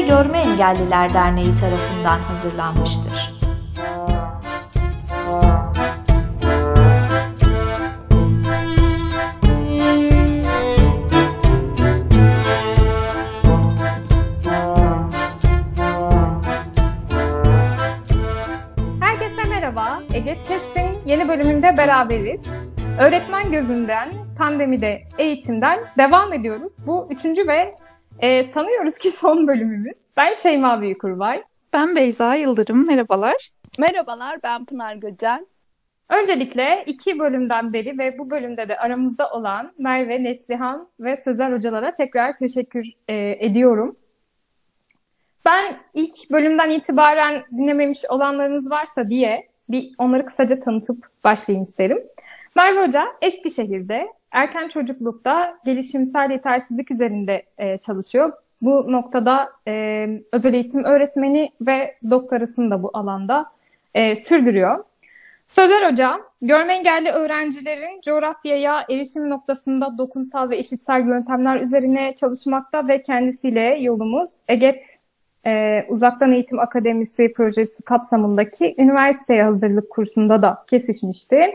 Eğitimde Görme Engelliler Derneği tarafından hazırlanmıştır. Herkese merhaba. Eget Kestin yeni bölümünde beraberiz. Öğretmen gözünden, pandemide, eğitimden devam ediyoruz. Bu üçüncü ve e, sanıyoruz ki son bölümümüz. Ben Şeyma Büyükurbay. Ben Beyza Yıldırım, merhabalar. Merhabalar, ben Pınar Göcel. Öncelikle iki bölümden beri ve bu bölümde de aramızda olan Merve, Neslihan ve Sözer hocalara tekrar teşekkür e, ediyorum. Ben ilk bölümden itibaren dinlememiş olanlarınız varsa diye bir onları kısaca tanıtıp başlayayım isterim. Merve Hoca Eskişehir'de erken çocuklukta gelişimsel yetersizlik üzerinde e, çalışıyor. Bu noktada e, özel eğitim öğretmeni ve doktorasını da bu alanda e, sürdürüyor. Sözer Hoca, görme engelli öğrencilerin coğrafyaya erişim noktasında dokunsal ve eşitsel yöntemler üzerine çalışmakta ve kendisiyle yolumuz EGET e, Uzaktan Eğitim Akademisi projesi kapsamındaki üniversiteye hazırlık kursunda da kesişmişti.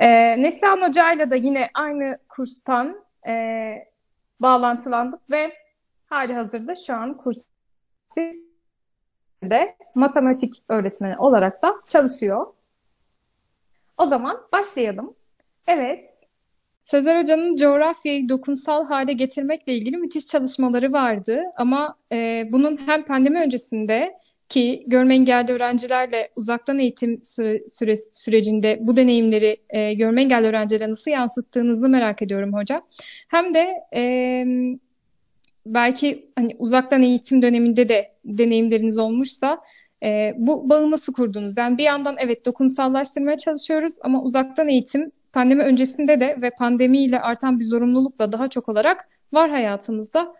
E, Neslihan Hoca'yla da yine aynı kurstan e, bağlantılandık ve hali hazırda şu an kurste matematik öğretmeni olarak da çalışıyor. O zaman başlayalım. Evet, Sözer Hoca'nın coğrafyayı dokunsal hale getirmekle ilgili müthiş çalışmaları vardı. Ama e, bunun hem pandemi öncesinde ki görme engelli öğrencilerle uzaktan eğitim süre, sürecinde bu deneyimleri e, görme engelli öğrencilere nasıl yansıttığınızı merak ediyorum hocam. Hem de e, belki hani uzaktan eğitim döneminde de deneyimleriniz olmuşsa e, bu bağı nasıl kurdunuz? Yani bir yandan evet dokunsallaştırmaya çalışıyoruz ama uzaktan eğitim pandemi öncesinde de ve pandemiyle artan bir zorunlulukla daha çok olarak var hayatımızda.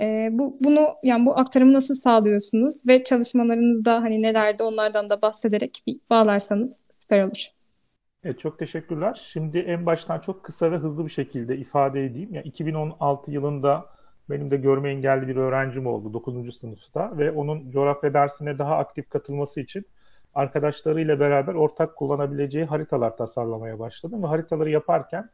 E, bu bunu yani bu aktarımı nasıl sağlıyorsunuz ve çalışmalarınızda hani nelerde onlardan da bahsederek bir bağlarsanız süper olur. Evet, çok teşekkürler. Şimdi en baştan çok kısa ve hızlı bir şekilde ifade edeyim. Yani 2016 yılında benim de görme engelli bir öğrencim oldu 9. sınıfta ve onun coğrafya dersine daha aktif katılması için arkadaşlarıyla beraber ortak kullanabileceği haritalar tasarlamaya başladım ve haritaları yaparken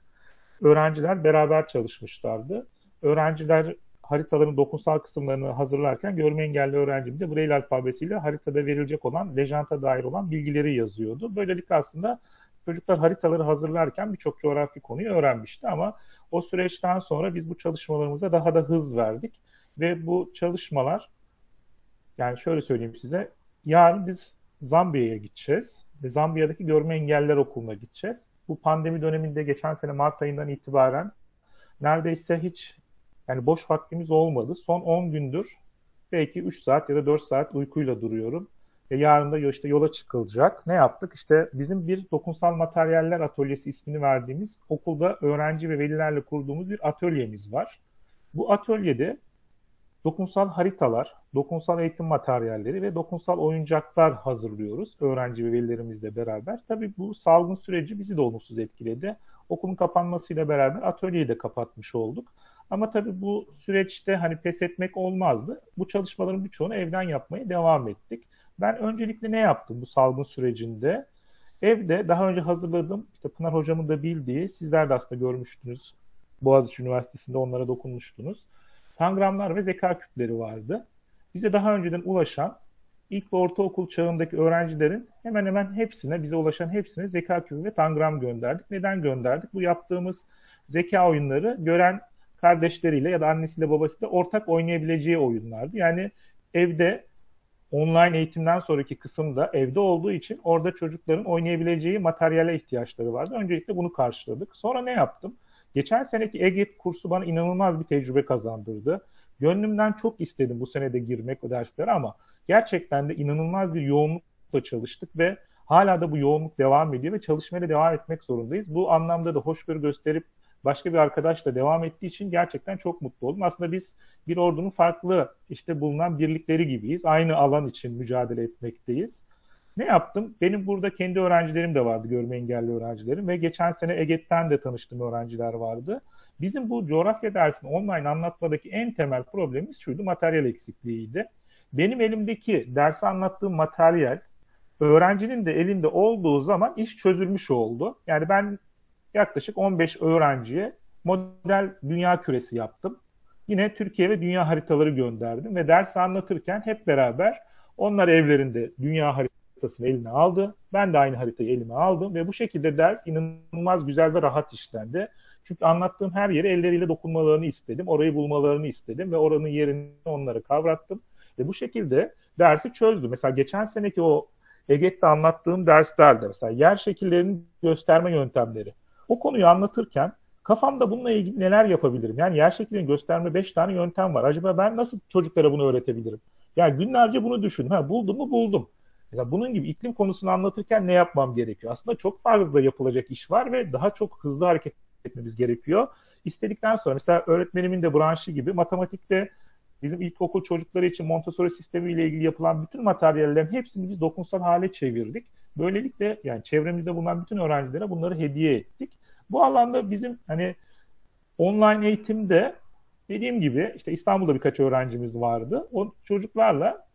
öğrenciler beraber çalışmışlardı. Öğrenciler haritaların dokunsal kısımlarını hazırlarken görme engelli öğrencim de Braille alfabesiyle haritada verilecek olan lejanta dair olan bilgileri yazıyordu. Böylelikle aslında çocuklar haritaları hazırlarken birçok coğrafi konuyu öğrenmişti ama o süreçten sonra biz bu çalışmalarımıza daha da hız verdik ve bu çalışmalar yani şöyle söyleyeyim size yarın biz Zambiya'ya gideceğiz ve Zambiya'daki görme engeller okuluna gideceğiz. Bu pandemi döneminde geçen sene Mart ayından itibaren neredeyse hiç yani boş vaktimiz olmadı. Son 10 gündür belki 3 saat ya da 4 saat uykuyla duruyorum. Ve yarın da işte yola çıkılacak. Ne yaptık? İşte bizim bir dokunsal materyaller atölyesi ismini verdiğimiz okulda öğrenci ve velilerle kurduğumuz bir atölyemiz var. Bu atölyede dokunsal haritalar, dokunsal eğitim materyalleri ve dokunsal oyuncaklar hazırlıyoruz öğrenci ve velilerimizle beraber. Tabii bu salgın süreci bizi de olumsuz etkiledi. Okulun kapanmasıyla beraber atölyeyi de kapatmış olduk. Ama tabii bu süreçte hani pes etmek olmazdı. Bu çalışmaların birçoğunu evden yapmaya devam ettik. Ben öncelikle ne yaptım bu salgın sürecinde? Evde daha önce hazırladığım, işte Pınar Hocam'ın da bildiği, sizler de aslında görmüştünüz. Boğaziçi Üniversitesi'nde onlara dokunmuştunuz. Tangramlar ve zeka küpleri vardı. Bize daha önceden ulaşan ilk ve ortaokul çağındaki öğrencilerin hemen hemen hepsine, bize ulaşan hepsine zeka küpü ve tangram gönderdik. Neden gönderdik? Bu yaptığımız zeka oyunları gören kardeşleriyle ya da annesiyle babasıyla ortak oynayabileceği oyunlardı. Yani evde online eğitimden sonraki kısımda evde olduğu için orada çocukların oynayabileceği materyale ihtiyaçları vardı. Öncelikle bunu karşıladık. Sonra ne yaptım? Geçen seneki EGET kursu bana inanılmaz bir tecrübe kazandırdı. Gönlümden çok istedim bu senede girmek o derslere ama gerçekten de inanılmaz bir yoğunlukla çalıştık ve hala da bu yoğunluk devam ediyor ve çalışmaya devam etmek zorundayız. Bu anlamda da hoşgörü gösterip başka bir arkadaşla devam ettiği için gerçekten çok mutlu oldum. Aslında biz bir ordunun farklı işte bulunan birlikleri gibiyiz. Aynı alan için mücadele etmekteyiz. Ne yaptım? Benim burada kendi öğrencilerim de vardı, görme engelli öğrencilerim ve geçen sene EGET'ten de tanıştığım öğrenciler vardı. Bizim bu coğrafya dersini online anlatmadaki en temel problemimiz şuydu, materyal eksikliğiydi. Benim elimdeki dersi anlattığım materyal öğrencinin de elinde olduğu zaman iş çözülmüş oldu. Yani ben yaklaşık 15 öğrenciye model dünya küresi yaptım. Yine Türkiye ve dünya haritaları gönderdim ve ders anlatırken hep beraber onlar evlerinde dünya haritasını eline aldı. Ben de aynı haritayı elime aldım ve bu şekilde ders inanılmaz güzel ve rahat işlendi. Çünkü anlattığım her yeri elleriyle dokunmalarını istedim. Orayı bulmalarını istedim ve oranın yerini onları kavrattım. Ve bu şekilde dersi çözdüm. Mesela geçen seneki o EGET'te anlattığım derslerde mesela yer şekillerinin gösterme yöntemleri. O konuyu anlatırken kafamda bununla ilgili neler yapabilirim? Yani yer şeklini gösterme 5 tane yöntem var. Acaba ben nasıl çocuklara bunu öğretebilirim? Yani günlerce bunu düşün. Ha, buldum mu buldum. Mesela bunun gibi iklim konusunu anlatırken ne yapmam gerekiyor? Aslında çok fazla yapılacak iş var ve daha çok hızlı hareket etmemiz gerekiyor. İstedikten sonra mesela öğretmenimin de branşı gibi matematikte bizim ilkokul çocukları için Montessori sistemiyle ilgili yapılan bütün materyallerin hepsini biz dokunsal hale çevirdik. Böylelikle yani çevremizde bulunan bütün öğrencilere bunları hediye ettik. Bu alanda bizim hani online eğitimde dediğim gibi işte İstanbul'da birkaç öğrencimiz vardı. O çocuklarla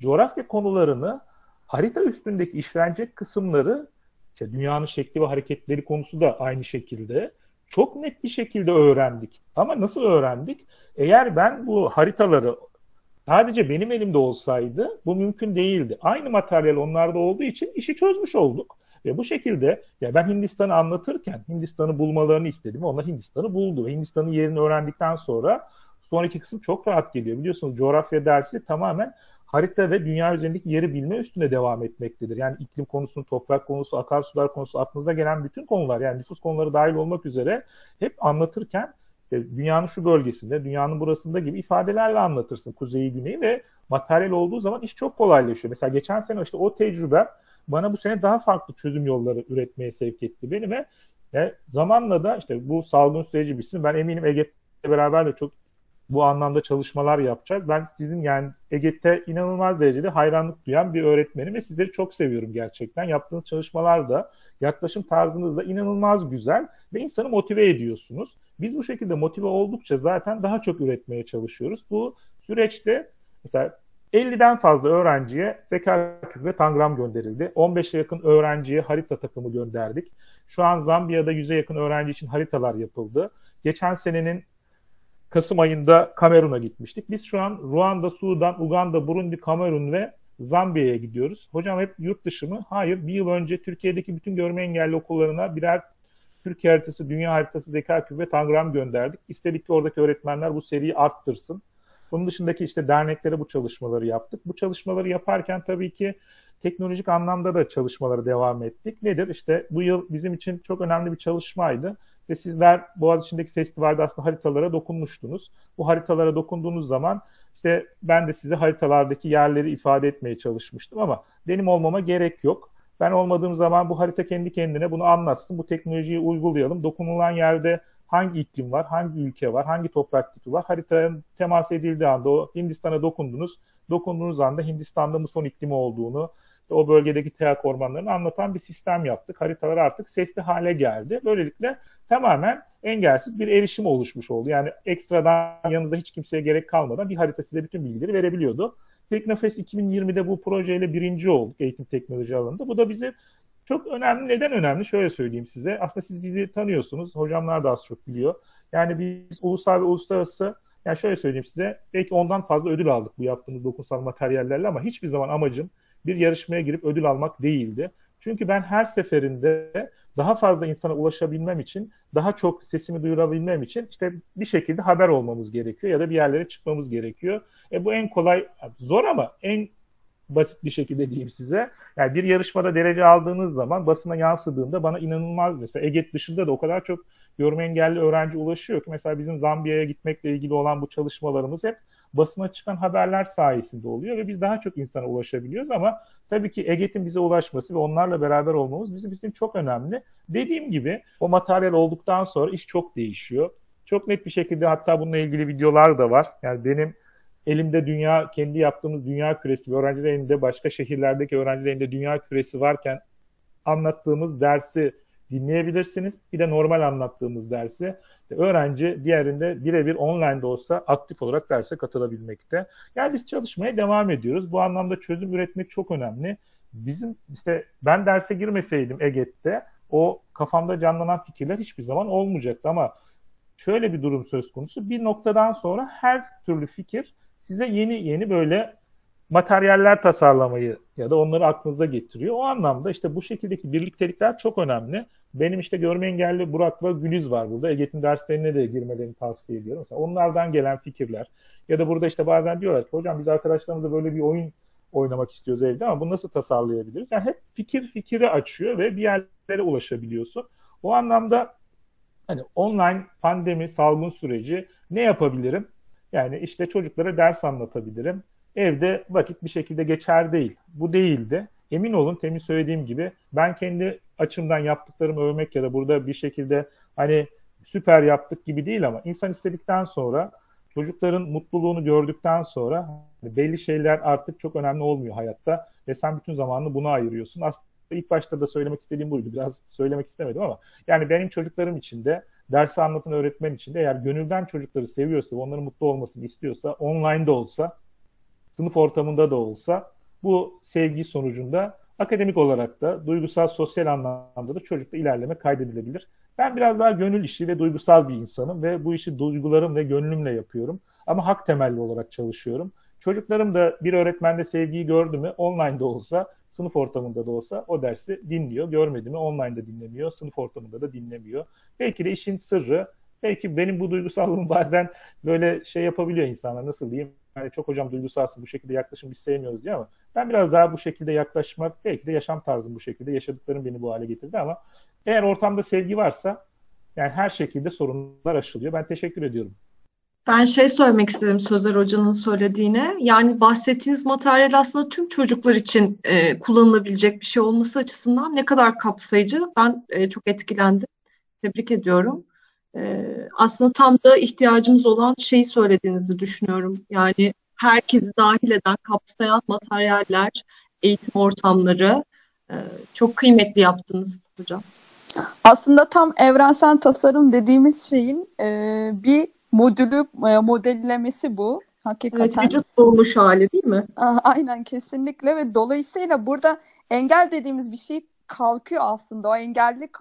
coğrafya konularını harita üstündeki işlenecek kısımları işte dünyanın şekli ve hareketleri konusu da aynı şekilde çok net bir şekilde öğrendik. Ama nasıl öğrendik? Eğer ben bu haritaları sadece benim elimde olsaydı bu mümkün değildi. Aynı materyal onlarda olduğu için işi çözmüş olduk. Ve bu şekilde ya ben Hindistan'ı anlatırken Hindistan'ı bulmalarını istedim ve onlar Hindistan'ı buldu. Hindistan'ın yerini öğrendikten sonra sonraki kısım çok rahat geliyor. Biliyorsunuz coğrafya dersi tamamen harita ve dünya üzerindeki yeri bilme üstüne devam etmektedir. Yani iklim konusu, toprak konusu, akarsular konusu, aklınıza gelen bütün konular yani nüfus konuları dahil olmak üzere hep anlatırken e, dünyanın şu bölgesinde, dünyanın burasında gibi ifadelerle anlatırsın kuzeyi, güneyi ve materyal olduğu zaman iş çok kolaylaşıyor. Mesela geçen sene işte o tecrübe bana bu sene daha farklı çözüm yolları üretmeye sevk etti beni ve zamanla da işte bu salgın süreci bitsin. Ben eminim Ege'yle beraber de çok bu anlamda çalışmalar yapacağız. Ben sizin yani EGET'e inanılmaz derecede hayranlık duyan bir öğretmenim ve sizleri çok seviyorum gerçekten. Yaptığınız çalışmalar da, yaklaşım tarzınız da inanılmaz güzel ve insanı motive ediyorsunuz. Biz bu şekilde motive oldukça zaten daha çok üretmeye çalışıyoruz. Bu süreçte mesela 50'den fazla öğrenciye zeka ve tangram gönderildi. 15'e yakın öğrenciye harita takımı gönderdik. Şu an Zambiya'da 100'e yakın öğrenci için haritalar yapıldı. Geçen senenin Kasım ayında Kamerun'a gitmiştik. Biz şu an Ruanda, Sudan, Uganda, Burundi, Kamerun ve Zambiya'ya gidiyoruz. Hocam hep yurt dışı mı? Hayır. Bir yıl önce Türkiye'deki bütün görme engelli okullarına birer Türkiye haritası, dünya haritası, zeka küpü ve tangram gönderdik. İstedik ki oradaki öğretmenler bu seriyi arttırsın. Bunun dışındaki işte derneklere bu çalışmaları yaptık. Bu çalışmaları yaparken tabii ki teknolojik anlamda da çalışmaları devam ettik. Nedir? İşte bu yıl bizim için çok önemli bir çalışmaydı. Ve sizler Boğaziçi'ndeki festivalde aslında haritalara dokunmuştunuz. Bu haritalara dokunduğunuz zaman işte ben de size haritalardaki yerleri ifade etmeye çalışmıştım ama benim olmama gerek yok. Ben olmadığım zaman bu harita kendi kendine bunu anlatsın. Bu teknolojiyi uygulayalım. Dokunulan yerde hangi iklim var, hangi ülke var, hangi toprak tipi var. Haritaya temas edildiği anda o Hindistan'a dokundunuz. Dokunduğunuz anda Hindistan'da muson iklimi olduğunu, o bölgedeki teak ormanlarını anlatan bir sistem yaptık. Haritalar artık sesli hale geldi. Böylelikle tamamen engelsiz bir erişim oluşmuş oldu. Yani ekstradan yanınızda hiç kimseye gerek kalmadan bir harita size bütün bilgileri verebiliyordu. Teknofest 2020'de bu projeyle birinci olduk eğitim teknoloji alanında. Bu da bizi çok önemli. Neden önemli? Şöyle söyleyeyim size. Aslında siz bizi tanıyorsunuz. Hocamlar da az çok biliyor. Yani biz ulusal ve uluslararası yani şöyle söyleyeyim size. Belki ondan fazla ödül aldık bu yaptığımız dokunsal materyallerle ama hiçbir zaman amacım bir yarışmaya girip ödül almak değildi. Çünkü ben her seferinde daha fazla insana ulaşabilmem için, daha çok sesimi duyurabilmem için işte bir şekilde haber olmamız gerekiyor ya da bir yerlere çıkmamız gerekiyor. E bu en kolay, zor ama en basit bir şekilde diyeyim size. Yani bir yarışmada derece aldığınız zaman basına yansıdığında bana inanılmaz mesela EGET dışında da o kadar çok görme engelli öğrenci ulaşıyor ki mesela bizim Zambiya'ya gitmekle ilgili olan bu çalışmalarımız hep basına çıkan haberler sayesinde oluyor ve biz daha çok insana ulaşabiliyoruz ama tabii ki EGET'in bize ulaşması ve onlarla beraber olmamız bizim için çok önemli. Dediğim gibi o materyal olduktan sonra iş çok değişiyor. Çok net bir şekilde hatta bununla ilgili videolar da var. Yani benim elimde dünya, kendi yaptığımız dünya küresi ve öğrencilerin başka şehirlerdeki öğrencilerin dünya küresi varken anlattığımız dersi dinleyebilirsiniz. Bir de normal anlattığımız dersi öğrenci diğerinde birebir online de olsa aktif olarak derse katılabilmekte. Yani biz çalışmaya devam ediyoruz. Bu anlamda çözüm üretmek çok önemli. Bizim işte ben derse girmeseydim EGET'te o kafamda canlanan fikirler hiçbir zaman olmayacaktı ama şöyle bir durum söz konusu. Bir noktadan sonra her türlü fikir size yeni yeni böyle materyaller tasarlamayı ya da onları aklınıza getiriyor. O anlamda işte bu şekildeki birliktelikler çok önemli. Benim işte görme engelli Burak ve Gülüz var burada. Egetin derslerine de girmelerini tavsiye ediyorum. Mesela onlardan gelen fikirler ya da burada işte bazen diyorlar ki hocam biz arkadaşlarımızla böyle bir oyun oynamak istiyoruz evde ama bunu nasıl tasarlayabiliriz? Yani hep fikir fikri açıyor ve bir yerlere ulaşabiliyorsun. O anlamda hani online pandemi salgın süreci ne yapabilirim? Yani işte çocuklara ders anlatabilirim. Evde vakit bir şekilde geçer değil. Bu değildi. Emin olun temin söylediğim gibi ben kendi açımdan yaptıklarımı övmek ya da burada bir şekilde hani süper yaptık gibi değil ama insan istedikten sonra çocukların mutluluğunu gördükten sonra hani belli şeyler artık çok önemli olmuyor hayatta ve sen bütün zamanını buna ayırıyorsun. Aslında ilk başta da söylemek istediğim buydu. Biraz söylemek istemedim ama yani benim çocuklarım için de dersi anlatan öğretmen için de eğer gönülden çocukları seviyorsa, onların mutlu olmasını istiyorsa, online de olsa, sınıf ortamında da olsa bu sevgi sonucunda akademik olarak da duygusal, sosyal anlamda da çocukta ilerleme kaydedilebilir. Ben biraz daha gönül işi ve duygusal bir insanım ve bu işi duygularım ve gönlümle yapıyorum. Ama hak temelli olarak çalışıyorum. Çocuklarım da bir öğretmende sevgiyi gördü mü online'da olsa, sınıf ortamında da olsa o dersi dinliyor. Görmedi mi online'da dinlemiyor, sınıf ortamında da dinlemiyor. Belki de işin sırrı, belki benim bu duygusallığım bazen böyle şey yapabiliyor insanlar nasıl diyeyim. Yani çok hocam duygusalsın bu şekilde yaklaşım biz sevmiyoruz diye ama ben biraz daha bu şekilde yaklaşmak belki de yaşam tarzım bu şekilde yaşadıklarım beni bu hale getirdi ama eğer ortamda sevgi varsa yani her şekilde sorunlar aşılıyor. Ben teşekkür ediyorum. Ben şey söylemek istedim Sözer Hoca'nın söylediğine. Yani bahsettiğiniz materyal aslında tüm çocuklar için e, kullanılabilecek bir şey olması açısından ne kadar kapsayıcı. Ben e, çok etkilendim. Tebrik ediyorum. E, aslında tam da ihtiyacımız olan şeyi söylediğinizi düşünüyorum. Yani herkesi dahil eden, kapsayan materyaller, eğitim ortamları e, çok kıymetli yaptınız hocam. Aslında tam evrensel tasarım dediğimiz şeyin e, bir modülü e, modellemesi bu. Hakikaten. Evet, vücut bulmuş hali değil mi? Aynen kesinlikle ve dolayısıyla burada engel dediğimiz bir şey kalkıyor aslında. O engellilik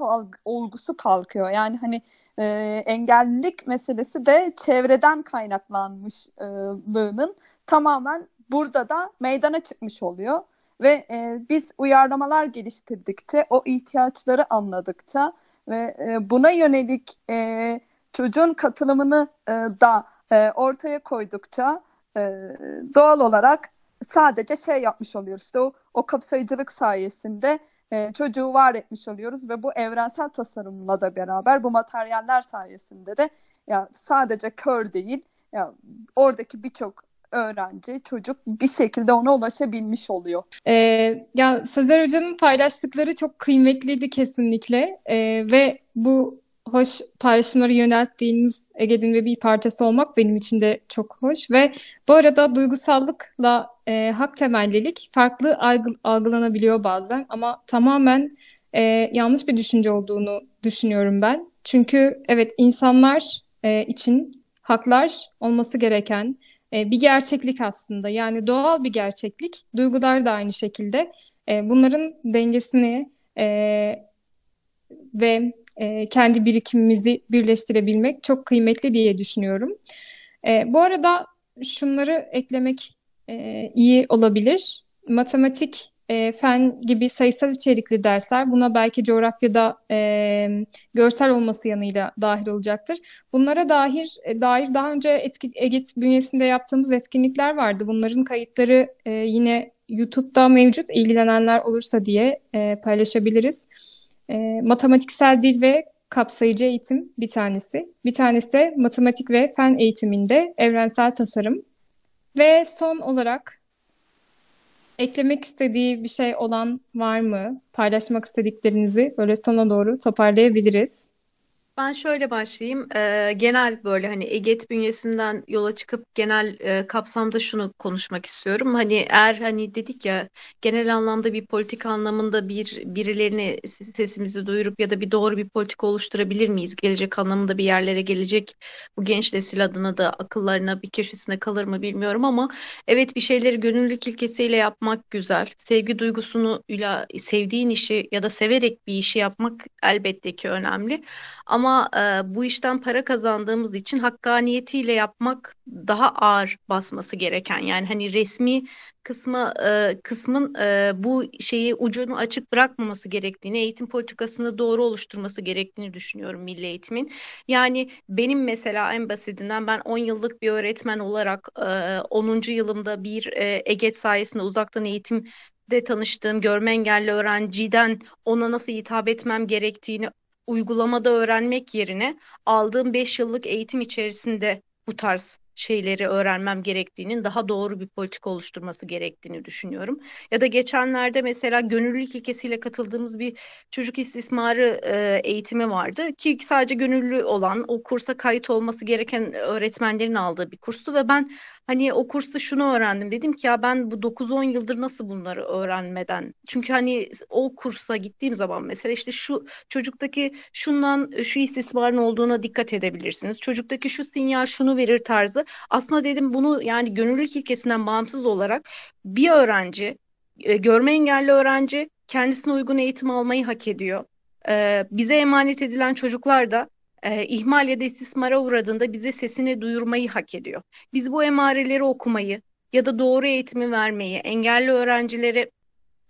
olgusu kalkıyor. Yani hani e, engellilik meselesi de çevreden kaynaklanmışlığının tamamen burada da meydana çıkmış oluyor. Ve e, biz uyarlamalar geliştirdikçe, o ihtiyaçları anladıkça ve e, buna yönelik e, çocuğun katılımını e, da e, ortaya koydukça e, doğal olarak sadece şey yapmış oluyoruz. İşte o, o kapsayıcılık sayesinde e, çocuğu var etmiş oluyoruz ve bu evrensel tasarımla da beraber bu materyaller sayesinde de ya sadece kör değil ya oradaki birçok öğrenci, çocuk bir şekilde ona ulaşabilmiş oluyor. Ee, ya Sezer Hoca'nın paylaştıkları çok kıymetliydi kesinlikle ee, ve bu hoş paylaşımları yönelttiğiniz Ege'nin ve bir parçası olmak benim için de çok hoş ve bu arada duygusallıkla e, hak temellilik farklı algılanabiliyor bazen ama tamamen e, yanlış bir düşünce olduğunu düşünüyorum ben. Çünkü evet insanlar e, için haklar olması gereken e, bir gerçeklik aslında. Yani doğal bir gerçeklik. Duygular da aynı şekilde. E, bunların dengesini e, ve e, kendi birikimimizi birleştirebilmek çok kıymetli diye düşünüyorum. E, bu arada şunları eklemek e, iyi olabilir. Matematik, e, fen gibi sayısal içerikli dersler buna belki coğrafyada e, görsel olması yanıyla dahil olacaktır. Bunlara dair, e, dair daha önce etki, EGET bünyesinde yaptığımız etkinlikler vardı. Bunların kayıtları e, yine YouTube'da mevcut ilgilenenler olursa diye e, paylaşabiliriz. E, matematiksel dil ve kapsayıcı eğitim bir tanesi. Bir tanesi de matematik ve fen eğitiminde evrensel tasarım. Ve son olarak eklemek istediği bir şey olan var mı? Paylaşmak istediklerinizi böyle sona doğru toparlayabiliriz. Ben şöyle başlayayım. Ee, genel böyle hani EGET bünyesinden yola çıkıp genel e, kapsamda şunu konuşmak istiyorum. Hani eğer hani dedik ya genel anlamda bir politik anlamında bir birilerini sesimizi duyurup ya da bir doğru bir politika oluşturabilir miyiz? Gelecek anlamında bir yerlere gelecek bu genç nesil adına da akıllarına bir köşesine kalır mı bilmiyorum ama evet bir şeyleri gönüllülük ilkesiyle yapmak güzel. Sevgi duygusunu sevdiğin işi ya da severek bir işi yapmak elbette ki önemli. Ama e, bu işten para kazandığımız için hakkaniyetiyle yapmak daha ağır basması gereken. Yani hani resmi kısmı e, kısmın e, bu şeyi ucunu açık bırakmaması gerektiğini, eğitim politikasını doğru oluşturması gerektiğini düşünüyorum milli eğitimin. Yani benim mesela en basitinden ben 10 yıllık bir öğretmen olarak e, 10. yılımda bir e, EGET sayesinde uzaktan eğitim de tanıştığım görme engelli öğrenciden ona nasıl hitap etmem gerektiğini uygulamada öğrenmek yerine aldığım 5 yıllık eğitim içerisinde bu tarz şeyleri öğrenmem gerektiğinin daha doğru bir politika oluşturması gerektiğini düşünüyorum. Ya da geçenlerde mesela gönüllülük ilkesiyle katıldığımız bir çocuk istismarı e, eğitimi vardı ki sadece gönüllü olan o kursa kayıt olması gereken öğretmenlerin aldığı bir kurstu ve ben hani o kursta şunu öğrendim dedim ki ya ben bu 9-10 yıldır nasıl bunları öğrenmeden çünkü hani o kursa gittiğim zaman mesela işte şu çocuktaki şundan şu istismarın olduğuna dikkat edebilirsiniz. Çocuktaki şu sinyal şunu verir tarzı aslında dedim bunu yani gönüllülük ilkesinden bağımsız olarak bir öğrenci, e, görme engelli öğrenci kendisine uygun eğitim almayı hak ediyor. E, bize emanet edilen çocuklar da e, ihmal ya da istismara uğradığında bize sesini duyurmayı hak ediyor. Biz bu emareleri okumayı ya da doğru eğitimi vermeyi, engelli öğrencilere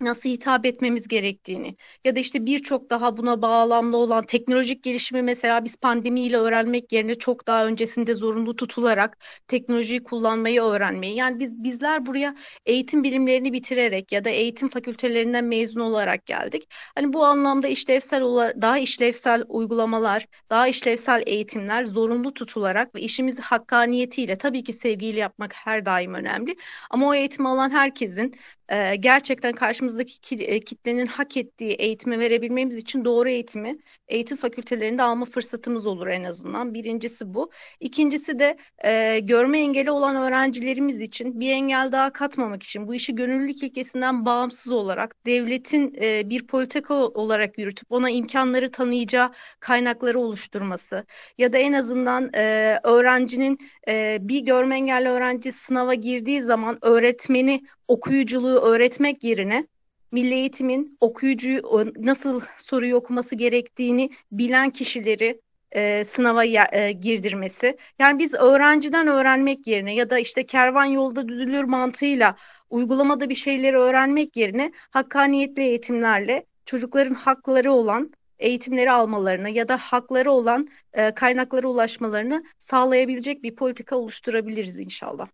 nasıl hitap etmemiz gerektiğini ya da işte birçok daha buna bağlamlı olan teknolojik gelişimi mesela biz pandemiyle öğrenmek yerine çok daha öncesinde zorunlu tutularak teknolojiyi kullanmayı öğrenmeyi yani biz bizler buraya eğitim bilimlerini bitirerek ya da eğitim fakültelerinden mezun olarak geldik. Hani bu anlamda işlevsel olarak daha işlevsel uygulamalar, daha işlevsel eğitimler zorunlu tutularak ve işimizi hakkaniyetiyle tabii ki sevgiyle yapmak her daim önemli. Ama o eğitimi alan herkesin e, gerçekten karşımızdaki e, kitlenin hak ettiği eğitimi verebilmemiz için doğru eğitimi eğitim fakültelerinde alma fırsatımız olur en azından. Birincisi bu. İkincisi de e, görme engeli olan öğrencilerimiz için bir engel daha katmamak için bu işi gönüllülük ilkesinden bağımsız olarak devletin e, bir politika olarak yürütüp ona imkanları tanıyacağı kaynakları oluşturması ya da en azından e, öğrencinin e, bir görme engelli öğrenci sınava girdiği zaman öğretmeni okuyuculuğu öğretmek yerine milli eğitimin okuyucuyu nasıl soruyu okuması gerektiğini bilen kişileri e, sınava e, girdirmesi. Yani biz öğrenciden öğrenmek yerine ya da işte kervan yolda düzülür mantığıyla uygulamada bir şeyleri öğrenmek yerine hakkaniyetli eğitimlerle çocukların hakları olan eğitimleri almalarını ya da hakları olan e, kaynaklara ulaşmalarını sağlayabilecek bir politika oluşturabiliriz inşallah.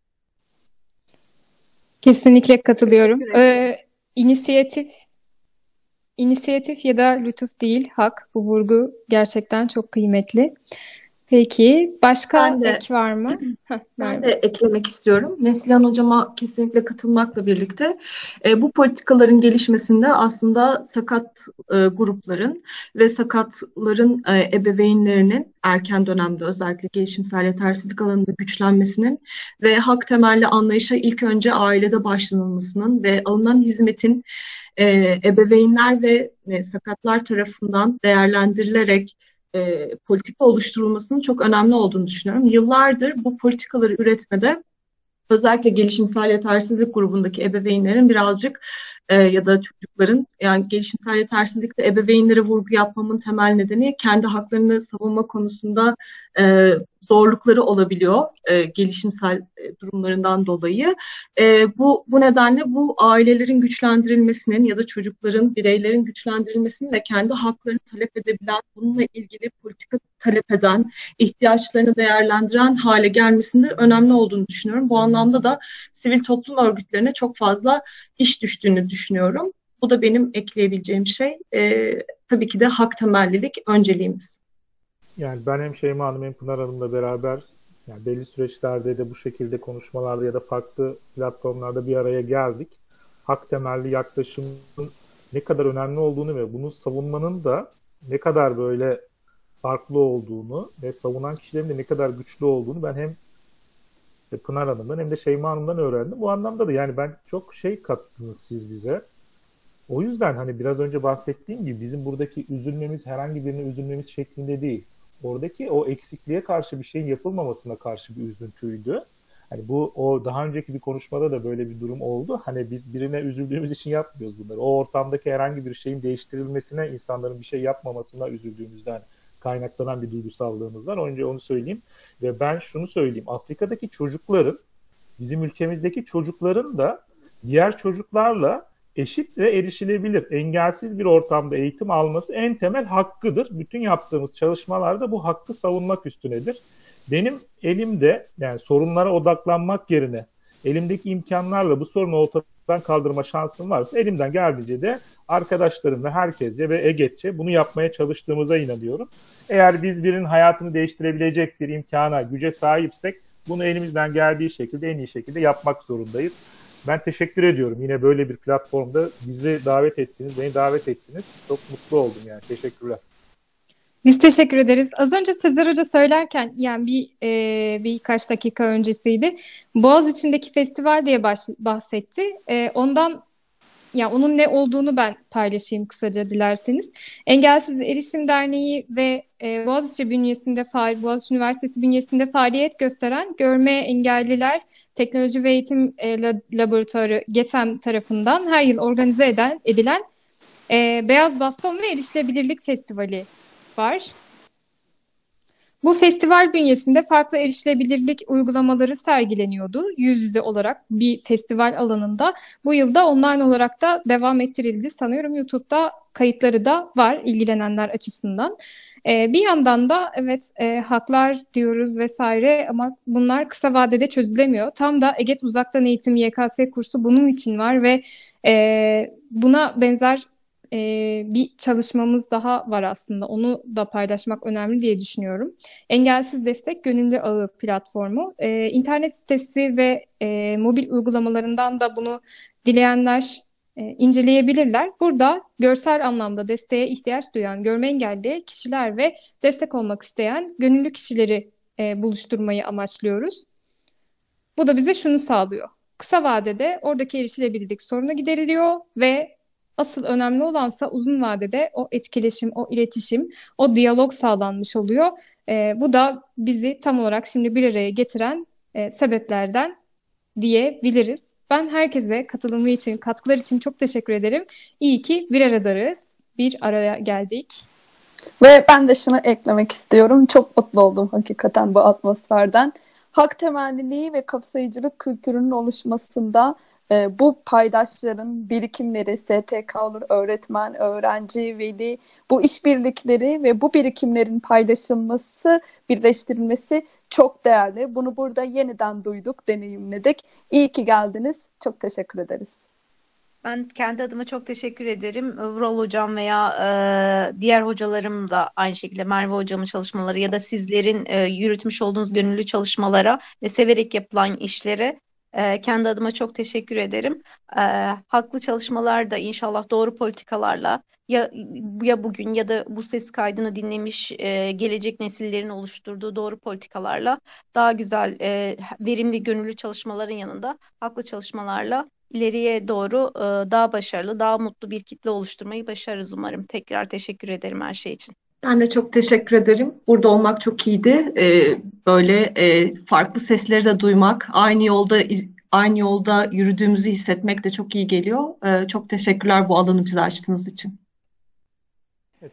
Kesinlikle katılıyorum. Ee, inisiyatif, inisiyatif ya da lütuf değil, hak. Bu vurgu gerçekten çok kıymetli. Peki başka Ben de ek var mı? Heh, Ben de eklemek istiyorum. Neslihan Hocama kesinlikle katılmakla birlikte e, bu politikaların gelişmesinde aslında sakat e, grupların ve sakatların e, ebeveynlerinin erken dönemde özellikle gelişimsel yetersizlik alanında güçlenmesinin ve hak temelli anlayışa ilk önce ailede başlanılmasının ve alınan hizmetin e, ebeveynler ve e, sakatlar tarafından değerlendirilerek e, politika oluşturulmasının çok önemli olduğunu düşünüyorum. Yıllardır bu politikaları üretmede özellikle gelişimsel yetersizlik grubundaki ebeveynlerin birazcık e, ya da çocukların yani gelişimsel yetersizlikte ebeveynlere vurgu yapmamın temel nedeni kendi haklarını savunma konusunda e, zorlukları olabiliyor e, gelişimsel e, durumlarından dolayı. E, bu bu nedenle bu ailelerin güçlendirilmesinin ya da çocukların, bireylerin güçlendirilmesinin ve kendi haklarını talep edebilen, bununla ilgili politika talep eden, ihtiyaçlarını değerlendiren hale gelmesinde önemli olduğunu düşünüyorum. Bu anlamda da sivil toplum örgütlerine çok fazla iş düştüğünü düşünüyorum. Bu da benim ekleyebileceğim şey. E, tabii ki de hak temellilik önceliğimiz. Yani ben hem Şeyma Hanım hem Pınar Hanım'la beraber yani belli süreçlerde de bu şekilde konuşmalarda ya da farklı platformlarda bir araya geldik. Hak temelli yaklaşımın ne kadar önemli olduğunu ve bunu savunmanın da ne kadar böyle farklı olduğunu ve savunan kişilerin de ne kadar güçlü olduğunu ben hem Pınar Hanım'dan hem de Şeyma Hanım'dan öğrendim. Bu anlamda da yani ben çok şey kattınız siz bize. O yüzden hani biraz önce bahsettiğim gibi bizim buradaki üzülmemiz herhangi birine üzülmemiz şeklinde değil. Oradaki o eksikliğe karşı bir şeyin yapılmamasına karşı bir üzüntüydü. Hani bu o daha önceki bir konuşmada da böyle bir durum oldu. Hani biz birine üzüldüğümüz için yapmıyoruz bunları. O ortamdaki herhangi bir şeyin değiştirilmesine, insanların bir şey yapmamasına üzüldüğümüzden kaynaklanan bir duygusallığımız var. Önce onu söyleyeyim. Ve ben şunu söyleyeyim. Afrika'daki çocukların, bizim ülkemizdeki çocukların da diğer çocuklarla eşit ve erişilebilir, engelsiz bir ortamda eğitim alması en temel hakkıdır. Bütün yaptığımız çalışmalarda bu hakkı savunmak üstünedir. Benim elimde yani sorunlara odaklanmak yerine elimdeki imkanlarla bu sorunu ortadan kaldırma şansım varsa elimden geldiğince de arkadaşlarım ve herkesce ve EGET'çe bunu yapmaya çalıştığımıza inanıyorum. Eğer biz birinin hayatını değiştirebilecek bir imkana, güce sahipsek bunu elimizden geldiği şekilde en iyi şekilde yapmak zorundayız. Ben teşekkür ediyorum. Yine böyle bir platformda bizi davet ettiniz, beni davet ettiniz. Çok mutlu oldum yani. Teşekkürler. Biz teşekkür ederiz. Az önce Sezer Hoca söylerken yani bir e, birkaç dakika öncesiydi. Boğaz içindeki festival diye baş, bahsetti. E, ondan ya onun ne olduğunu ben paylaşayım kısaca dilerseniz. Engelsiz Erişim Derneği ve e, Boğaziçi bünyesinde faal, Boğaziçi Üniversitesi bünyesinde faaliyet gösteren Görme Engelliler Teknoloji ve Eğitim e, Laboratuvarı GETEM tarafından her yıl organize eden edilen e, Beyaz Baston ve Erişilebilirlik Festivali var. Bu festival bünyesinde farklı erişilebilirlik uygulamaları sergileniyordu yüz yüze olarak bir festival alanında. Bu yılda online olarak da devam ettirildi. Sanıyorum YouTube'da kayıtları da var ilgilenenler açısından. Ee, bir yandan da evet e, haklar diyoruz vesaire ama bunlar kısa vadede çözülemiyor. Tam da EGET Uzaktan Eğitim YKS kursu bunun için var ve e, buna benzer e, bir çalışmamız daha var aslında. Onu da paylaşmak önemli diye düşünüyorum. Engelsiz Destek Gönüllü Ağı platformu. E, internet sitesi ve e, mobil uygulamalarından da bunu dileyenler e, inceleyebilirler. Burada görsel anlamda desteğe ihtiyaç duyan görme engelli kişiler ve destek olmak isteyen gönüllü kişileri e, buluşturmayı amaçlıyoruz. Bu da bize şunu sağlıyor. Kısa vadede oradaki erişilebilirlik sorunu gideriliyor ve Asıl önemli olansa uzun vadede o etkileşim, o iletişim, o diyalog sağlanmış oluyor. E, bu da bizi tam olarak şimdi bir araya getiren e, sebeplerden diyebiliriz. Ben herkese katılımı için, katkılar için çok teşekkür ederim. İyi ki bir aradayız. Bir araya geldik. Ve ben de şunu eklemek istiyorum. Çok mutlu oldum hakikaten bu atmosferden. Hak temelliliği ve kapsayıcılık kültürünün oluşmasında e, bu paydaşların birikimleri, STK olur, öğretmen, öğrenci, veli, bu işbirlikleri ve bu birikimlerin paylaşılması, birleştirilmesi çok değerli. Bunu burada yeniden duyduk, deneyimledik. İyi ki geldiniz. Çok teşekkür ederiz. Ben kendi adıma çok teşekkür ederim. Vural hocam veya e, diğer hocalarım da aynı şekilde Merve hocamın çalışmaları ya da sizlerin e, yürütmüş olduğunuz gönüllü çalışmalara ve severek yapılan işlere e, kendi adıma çok teşekkür ederim. E, haklı çalışmalar da inşallah doğru politikalarla ya ya bugün ya da bu ses kaydını dinlemiş e, gelecek nesillerin oluşturduğu doğru politikalarla daha güzel e, verimli gönüllü çalışmaların yanında haklı çalışmalarla ileriye doğru e, daha başarılı, daha mutlu bir kitle oluşturmayı başarırız umarım. Tekrar teşekkür ederim her şey için. Ben de çok teşekkür ederim. Burada olmak çok iyiydi. Ee, böyle e, farklı sesleri de duymak, aynı yolda aynı yolda yürüdüğümüzü hissetmek de çok iyi geliyor. Ee, çok teşekkürler bu alanı bize açtığınız için.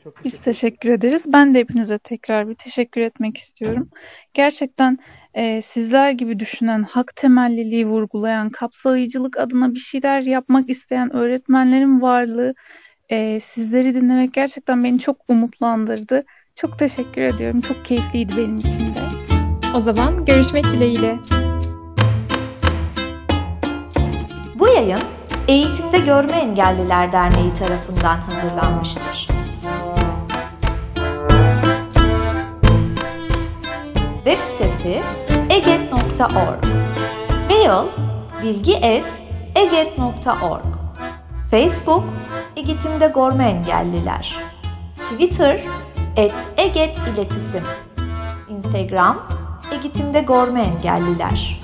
çok Biz teşekkür ederiz. Ben de hepinize tekrar bir teşekkür etmek istiyorum. Gerçekten e, sizler gibi düşünen, hak temelliliği vurgulayan, kapsayıcılık adına bir şeyler yapmak isteyen öğretmenlerin varlığı e, sizleri dinlemek gerçekten beni çok umutlandırdı. Çok teşekkür ediyorum. Çok keyifliydi benim için de. O zaman görüşmek dileğiyle. Bu yayın Eğitimde Görme Engelliler Derneği tarafından hazırlanmıştır. Web sitesi eget.org Mail bilgi.eget.org Facebook Eğitimde Görme Engelliler. Twitter et eget iletisim. Instagram eğitimde görme engelliler